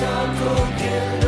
I'll go get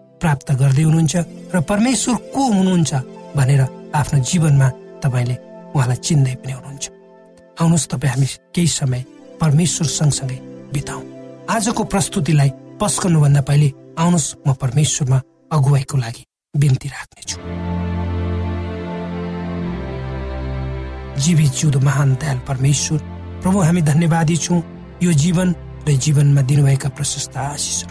प्राप्त गर्दै हुनुहुन्छ र परमेश्वर को हुनुहुन्छ भनेर आफ्नो जीवनमा तपाईँले उहाँलाई चिन्दै पनि हुनुहुन्छ। आउनुहोस् तपाईँ हामी केही समय परमेश्वर सँगसँगै बिताउ। आजको प्रस्तुतिलाई पस्कनुभन्दा पहिले आउनुहोस् म परमेश्वरमा अगुवाईको लागि बिन्ती राख्नेछु। जीवित जिउँदो महान दयाल परमेश्वर प्रभु हामी धन्यवादी छौँ। यो जीवन र जीवनमा दिनुभएका प्रशस्त आशिषहरू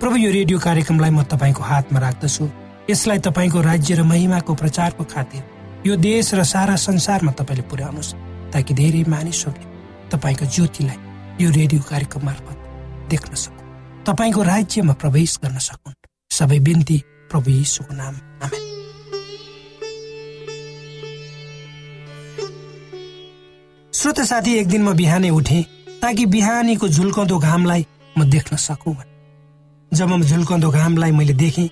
प्रभु यो रेडियो कार्यक्रमलाई म तपाईँको हातमा राख्दछु। यसलाई तपाईँको राज्य र महिमाको प्रचारको खातिर यो देश र सारा संसारमा तपाईँले पुर्याउनुहोस् ताकि धेरै मानिसहरूले तपाईँको ज्योतिलाई यो रेडियो कार्यक्रम मार्फत देख्न सकुन्। तपाईँको राज्यमा प्रवेश गर्न सकुन्। सबै बिन्ती प्रभु यीशुको नाम। आमेन। श्रोत साथी एक दिन म बिहानै उठेँ ताकि बिहानीको झुल्कँदो घामलाई म देख्न सकौँ। जब म झुल्कँदो घामलाई मैले देखेँ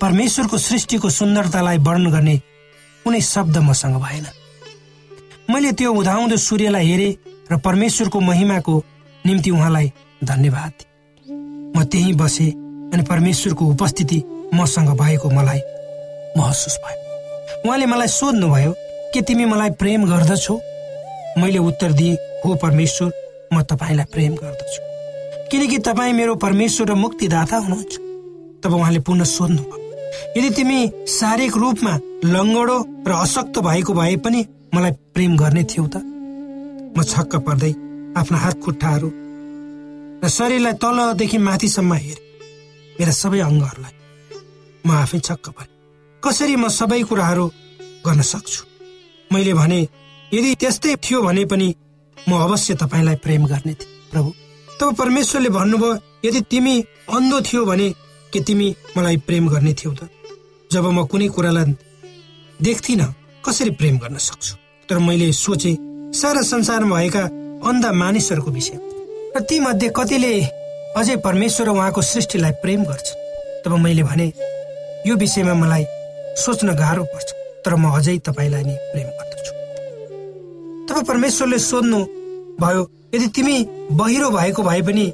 परमेश्वरको सृष्टिको सुन्दरतालाई वर्णन गर्ने कुनै शब्द मसँग भएन। मैले त्यो उधाउँदो सूर्यलाई हेरेँ र परमेश्वरको महिमाको निम्ति उहाँलाई धन्यवाद म त्यहीँ बसेँ अनि परमेश्वरको उपस्थिति मसँग भएको मलाई महसुस भयो। उहाँले मलाई सोध्नुभयो के तिमी मलाई प्रेम गर्दछौ? मैले उत्तर दिएँ हो परमेश्वर म तपाईँलाई प्रेम गर्दछु। किनकि तपाईँ मेरो परमेश्वर र मुक्तिदाता हुनुहुन्छ तब उहाँले पुनः सोध्नुभयो यदि तिमी शारीरिक रूपमा लङ्गडो र अशक्त भएको भए पनि मलाई प्रेम गर्ने थियौ त? म छक्क पर्दै आफ्ना हात खुट्टाहरू र शरीरलाई तलदेखि माथिसम्म हेरेँ। मेरा सबै अङ्गहरूलाई म आफै छक्क परेँ। कसरी म सबै कुराहरू गर्न सक्छु? मैले भने यदि त्यस्तै थियो भने पनि म अवश्य तपाईँलाई प्रेम गर्ने थिएँ प्रभु। तब परमेश्वरले भन्नुभयो यदि तिमी अन्धो थियो भने के तिमी मलाई प्रेम गर्ने थियौ त? जब म कुनै कुरालाई देख्थिन कसरी प्रेम गर्न सक्छु? तर मैले सोचे सारा संसारमा भएका अन्धा मानिसहरूको विषय। र ती मध्ये कतिले अझै परमेश्वर र उहाँको सृष्टिलाई प्रेम गर्छ तब मैले भने यो विषयमा मलाई सोच्न गाह्रो पर्छ तर म अझै तपाईँलाई नै प्रेम गर्दछु। तब परमेश्वरले सोध्नु भयो यदि तिमी बहिरो भएको भए पनि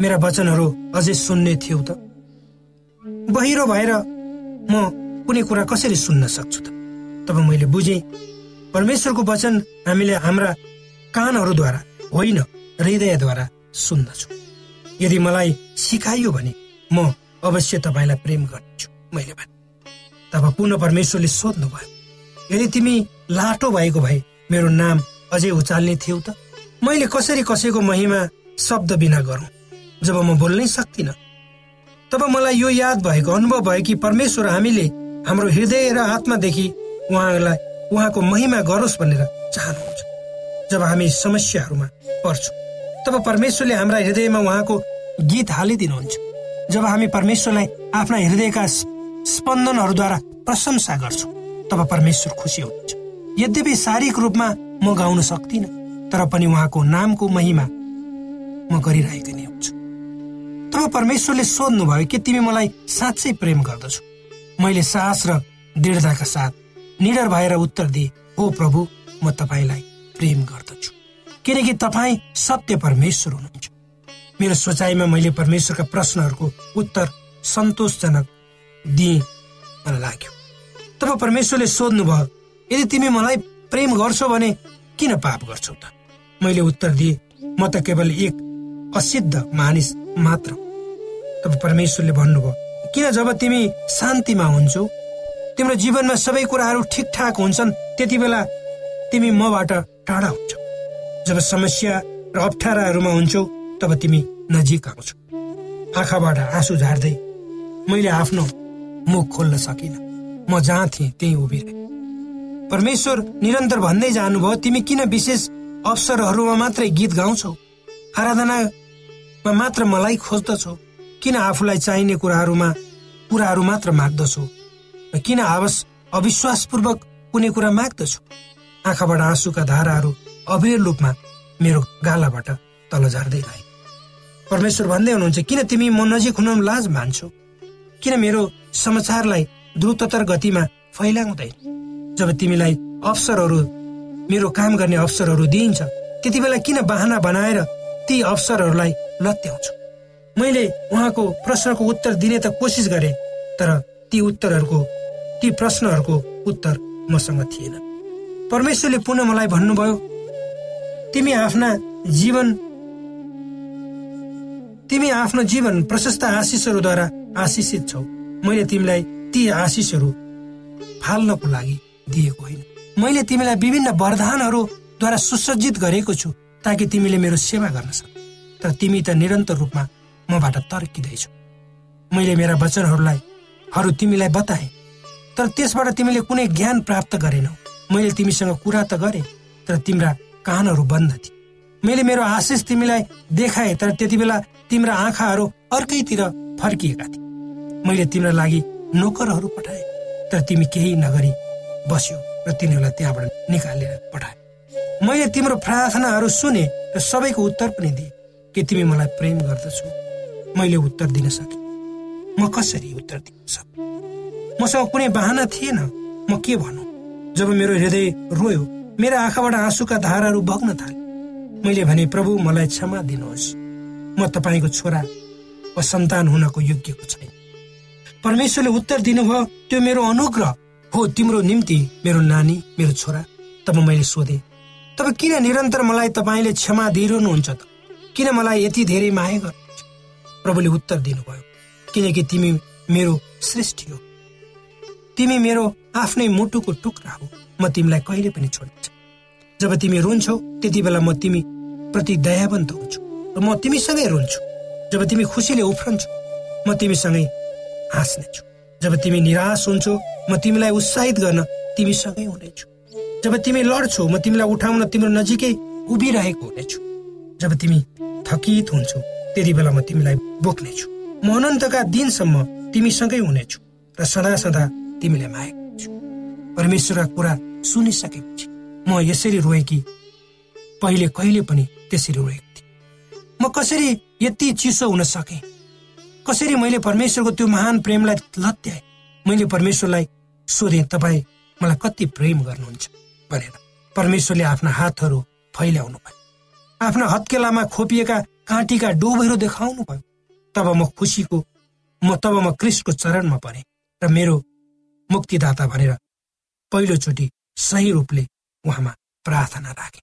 मेरा वचनहरू अझै सुन्ने थियौ त। बहिरो भएर म कुनै कुरा कसरी सुन्न सक्छु त? तब मैले बुझेँ परमेश्वरको वचन हामीले हाम्रा कानहरूद्वारा होइन हृदयद्वारा सुन्दछु। यदि मलाई सिकाइयो भने म अवश्य तपाईँलाई प्रेम गर्नेछु मैले भने। तब पुनः परमेश्वरले सोध्नुभयो यदि तिमी लाटो भएको भए मेरो नाम अझै उचाल्ने थियौ त? मैले कसरी कसैको महिमा शब्द बिना गरौँ? जब म बोल्नै सक्दिनँ तब मलाई यो याद भएको अनुभव भयो कि परमेश्वर हामीले हाम्रो हृदय र आत्मादेखि उहाँलाई उहाँको महिमा गरोस् भनेर चाहनुहुन्छ। जब हामी समस्याहरूमा पर्छौँ तब परमेश्वरले हाम्रा हृदयमा उहाँको गीत हालिदिनुहुन्छ। जब हामी परमेश्वरलाई आफ्ना हृदयका स्पन्दनहरूद्वारा प्रशंसा गर्छौँ तब परमेश्वर खुसी हुनुहुन्छ। यद्यपि शारीरिक रूपमा म गाउन सक्दिनँ तर पनि उहाँको नामको महिमा म गरिरहेको नै हुन्छु। तब परमेश्वरले सोध्नुभयो कि तिमी मलाई साँच्चै प्रेम गर्दछौ। मैले साहस र दृढताका साथ निडर भएर उत्तर दिए हो प्रभु म तपाईँलाई प्रेम गर्दछु। किनकि तपाईँ सत्य परमेश्वर हुनुहुन्छ। मेरो सोचाइमा मैले परमेश्वरका प्रश्नहरूको उत्तर सन्तोषजनक दिए मलाई लाग्यो। तब परमेश्वरले सोध्नुभयो यदि तिमी मलाई प्रेम गर्छौ भने किन पाप गर्छौ त? मैले उत्तर दिए म त केवल एक असिद्ध मानिस मात्र। तब परमेश्वरले भन्नुभयो किन जब तिमी शान्तिमा हुन्छौ तिम्रो जीवनमा सबै कुराहरू ठिकठाक हुन्छन् त्यति बेला तिमी मबाट टाढा हुन्छौ। जब समस्या र अप्ठ्याराहरूमा हुन्छौ तब तिमी नजिक आउँछौ। आँखाबाट आँसु झार्दै मैले आफ्नो मुख खोल्न सकिनँ। म जहाँ थिएँ त्यही उभिरहे। परमेश्वर निरन्तर भन्दै जानुभयो तिमी किन विशेष अवसरहरूमा मात्रै गीत गाउँछौ। आराधनामा मात्र मलाई खोज्दछौ। किन आफूलाई चाहिने कुराहरूमा कुराहरू मात्र माग्दछौ? किन आवश अविश्वासपूर्वक कुनै कुरा माग्दछु? आँखाबाट आँसुका धाराहरू अविर रूपमा मेरो गालाबाट तल झार्दै रहे परमेश्वर भन्दै हुनुहुन्छ किन तिमी म नजिक हुन लाज मान्छौ? किन मेरो समाचारलाई द्रुततर गतिमा फैलाउँदैन जब तिमीलाई अवसरहरू मेरो काम गर्ने अवसरहरू दिइन्छ। त्यति बेला किन बाहना बनाएर ती अवसरहरूलाई लत्याउँछु? मैले उहाँको प्रश्नको उत्तर दिने त कोसिस गरेँ तर ती उत्तरहरूको ती प्रश्नहरूको उत्तर मसँग थिएन। परमेश्वरले पुनः मलाई भन्नुभयो तिमी आफ्ना जीवन तिमी आफ्नो जीवन प्रशस्त आशिषहरूद्वारा आशिषित छौ। मैले तिमीलाई ती आशिषहरू फाल्नको लागि दिएको होइन। मैले तिमीलाई विभिन्न वरदानहरूद्वारा सुसज्जित गरेको छु ताकि तिमीले मेरो सेवा गर्न सक। तर तिमी त निरन्तर रूपमा मबाट तर्किँदैछौ। मैले मेरा वचनहरूलाई हरू तिमीलाई बताए तर त्यसबाट तिमीले कुनै ज्ञान प्राप्त गरेनौ। मैले तिमीसँग कुरा त गरे तर तिम्रा कानहरू बन्द थिए। मैले मेरो आशिष तिमीलाई देखाए तर त्यति बेला तिम्रा आँखाहरू अर्कैतिर फर्किएका थिए। मैले तिम्रो लागि नोकरहरू पठाए तर तिमी केही नगरी बस्यो। र तिनीहरूलाई त्यहाँबाट निकालेर पठाए। मैले तिम्रो प्रार्थनाहरू सुने र सबैको उत्तर पनि दिए के तिमी मलाई प्रेम गर्दछौ। मैले उत्तर दिन सके। म कसरी उत्तर दिन सक्छु? मसँग कुनै बाहना थिएन। म के भनौँ? जब मेरो हृदय रोयो मेरो आँखाबाट आँसुका धाराहरू बग्न थाले। मैले भने प्रभु मलाई क्षमा दिनुहोस्। म तपाईँको छोरा वा सन्तान हुनको योग्यको छैन। परमेश्वरले उत्तर दिनुभयो त्यो मेरो अनुग्रह हो तिम्रो निम्ति मेरो नानी मेरो छोरा तब मैले सोधे। तब किन निरन्तर मलाई तपाईँले क्षमा दिइरहनुहुन्छ त? किन मलाई यति धेरै माया गर्नुहुन्छ? प्रभुले उत्तर दिनुभयो किनकि तिमी मेरो सृष्टि हो। तिमी मेरो आफ्नै मुटुको टुक्रा हो म तिमीलाई कहिले पनि छोड्छ जब तिमी रुन्छौ त्यति बेला म तिमी प्रति दयावन्त हुन्छु र म तिमीसँगै रुन्छु। जब तिमी खुसीले उफ्रन्छौ म तिमीसँगै हाँस्नेछु। जब तिमी निराश हुन्छौ म तिमीलाई उत्साहित गर्न तिमीसँगै हुनेछु। जब तिमी लड्छौ म तिमीलाई उठाउन तिम्रो नजिकै उभिरहेको हुनेछु। जब तिमी थकित हुन्छौ त्यति बेला म तिमीलाई बोक्नेछु। म अनन्तका दिनसम्म तिमीसँगै हुनेछु र सदा सदा तिमीलाई मागेको छु परमेश्वरका कुरा सुनिसकेपछि म यसरी रोएँ कि पहिले कहिले पनि त्यसरी रोएको थिएँ। म कसरी यति चिसो हुन सकेँ? कसरी मैले परमेश्वरको त्यो महान प्रेमलाई लत्याएँ? मैले परमेश्वरलाई सोधेँ तपाईँ मलाई कति प्रेम गर्नुहुन्छ भनेर। परमेश्वरले आफ्ना हातहरू फैल्याउनु भयो। आफ्ना हत्केलामा खोपिएका काँटीका डोबहरू देखाउनु भयो। तब म खुसीको म तब म क्रिस्टको चरणमा परेँ र मेरो मुक्तिदाता भनेर पहिलोचोटि सही रूपले उहाँमा प्रार्थना राखेँ।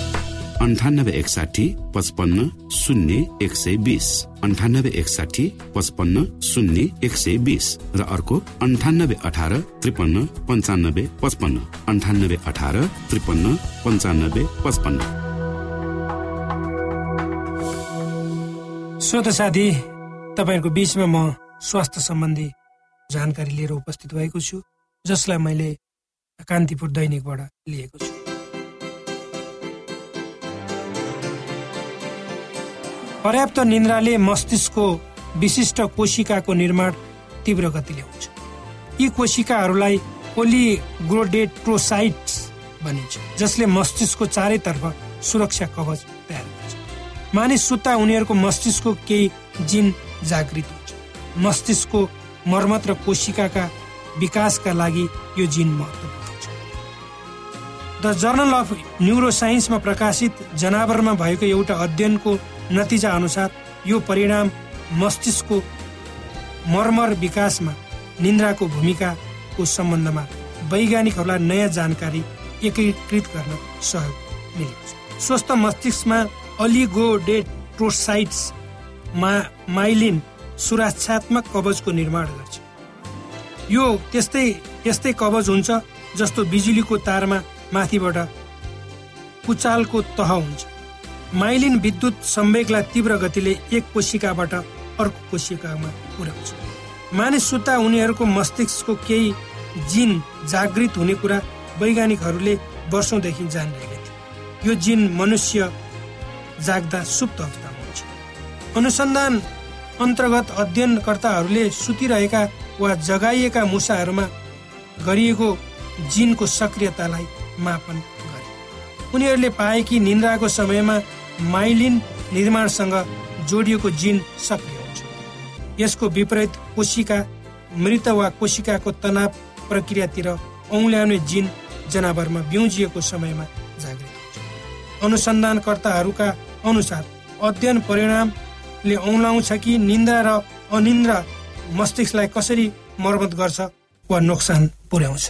अन्ठानब्बे एकसाठी पचपन्न शून्य एक सय बिस। अन्ठानब्बे एकसाठी पचपन्न शून्य एक सय बिस। र अर्को अन्ठानब्बे अठार त्रिपन्न पन्चानब्बे पचपन्न। अन्ठानब्बे अठार त्रिपन्न पन्चानब्बे पचपन्न। श्रोत साथी तपाईँहरूको बिचमा म स्वास्थ्य सम्बन्धी जानकारी लिएर उपस्थित भएको छु जसलाई मैले कान्तिपुर दैनिकबाट लिएको छु। पर्याप्त निन्द्राले मस्तिष्कको विशिष्ट कोशिकाको निर्माण तीव्र गतिले हुन्छ। यी कोशिकाहरूलाई पोलिग्रोडेट्रोसाइट्स भनिन्छ जसले मस्तिष्कको चारैतर्फ सुरक्षा कवच तयार गर्छ। मानिस सुत्ता उनीहरूको मस्तिष्कको केही जिन जागृत हुन्छ। मस्तिष्कको मर्मत र कोशिकाका विकासका लागि यो जिन महत्त्वपूर्ण द जर्नल अफ न्युरोसाइन्समा प्रकाशित जनावरमा भएको एउटा अध्ययनको नतिजा अनुसार यो परिणाम मस्तिष्कको मर्मर विकासमा निन्द्राको भूमिकाको सम्बन्धमा वैज्ञानिकहरूलाई नयाँ जानकारी एकीकृत गर्न सहयोग मिलेको छ। स्वस्थ मस्तिष्कमा अलिगोडेट्रोसाइट्स मा माइलिन सुरक्षात्मक कवचको निर्माण गर्छ। यो त्यस्तै यस्तै कवच हुन्छ जस्तो बिजुलीको तारमा माथिबाट पुचालको तह हुन्छ। माइलिन विद्युत संवेगलाई तीव्र गतिले एक कोशिकाबाट अर्को कोशिकामा पुर्याउँछ। मानिस सुत्ता उनीहरूको मस्तिष्कको केही जिन जागृत हुने कुरा वैज्ञानिकहरूले वर्षौंदेखि जानिरहेका थिए। यो जिन मनुष्य जाग्दा सुप्त अवस्थामा हुन्छ। अनुसन्धान अन्तर्गत अध्ययनकर्ताहरूले सुतिरहेका वा जगाइएका मुसाहरूमा गरिएको जिनको सक्रियतालाई मापन गरे। उनीहरूले पाए कि निन्द्राको समयमा माइलिन निर्माणसँग जोडिएको जिन सक्रिय हुन्छ। यसको विपरीत कोशिका मृत वा कोशिकाको तनाव प्रक्रियातिर औल्याउने जिन जनावरमा बिउजिएको समयमा जागृत हुन्छ। अनुसन्धानकर्ताहरूका अनुसार अध्ययन परिणाम ले औलाउँछ कि निन्द्रा र अनिन्द्रा मस्तिष्कलाई कसरी मर्मत गर्छ वा नोक्सान पुर्याउँछ।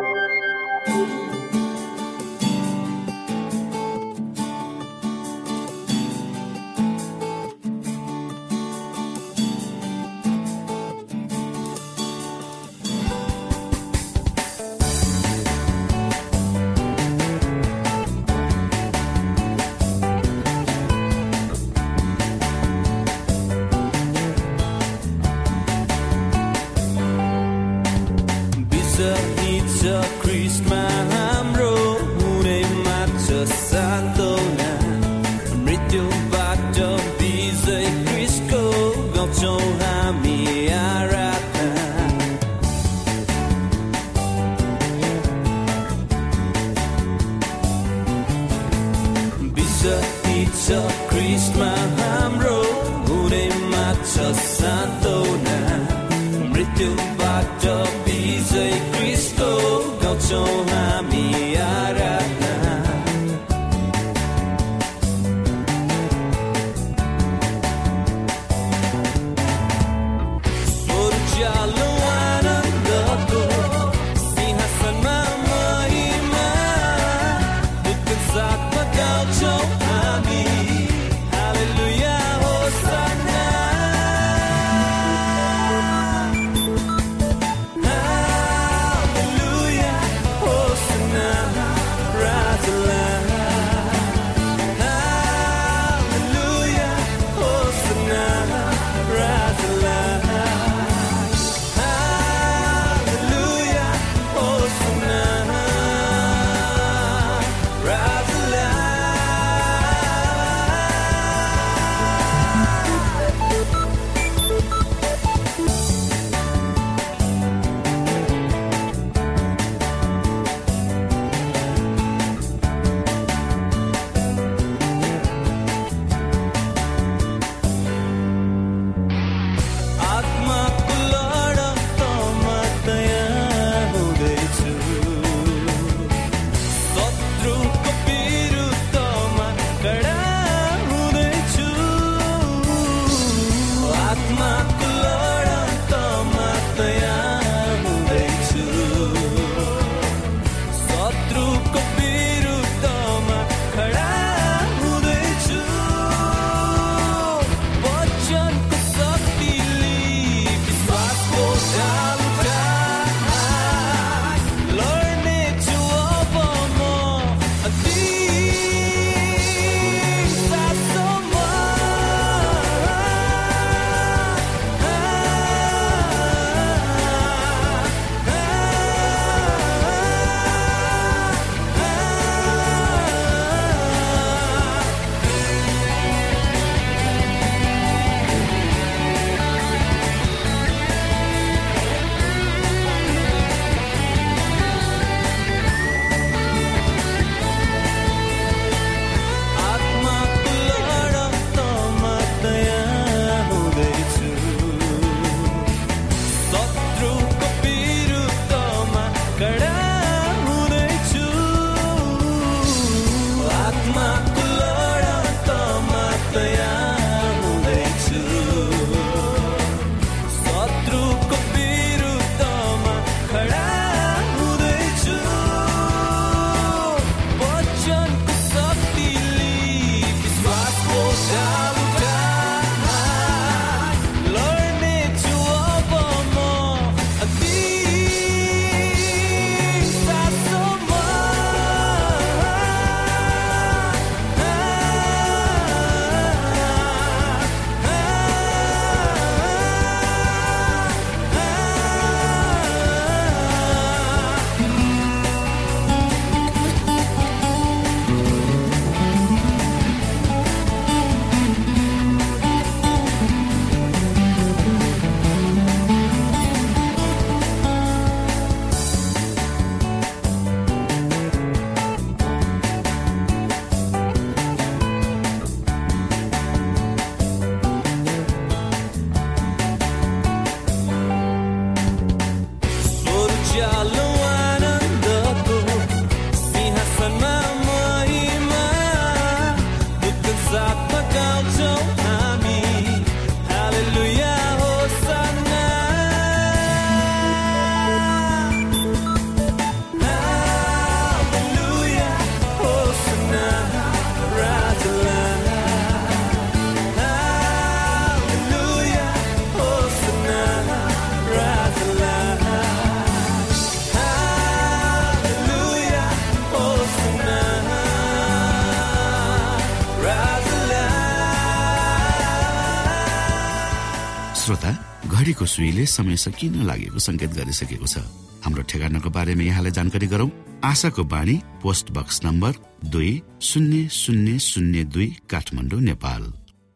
घडीको सुईले समय सकिन लागेको संकेत गरिसकेको छ? हाम्रो ठेगानाको बारेमा यहाँलाई जानकारी गरौं। आशाको बाणी पोस्ट बक्स नम्बर दुई शून्य शून्य शून्य दुई काठमाडौँ नेपाल।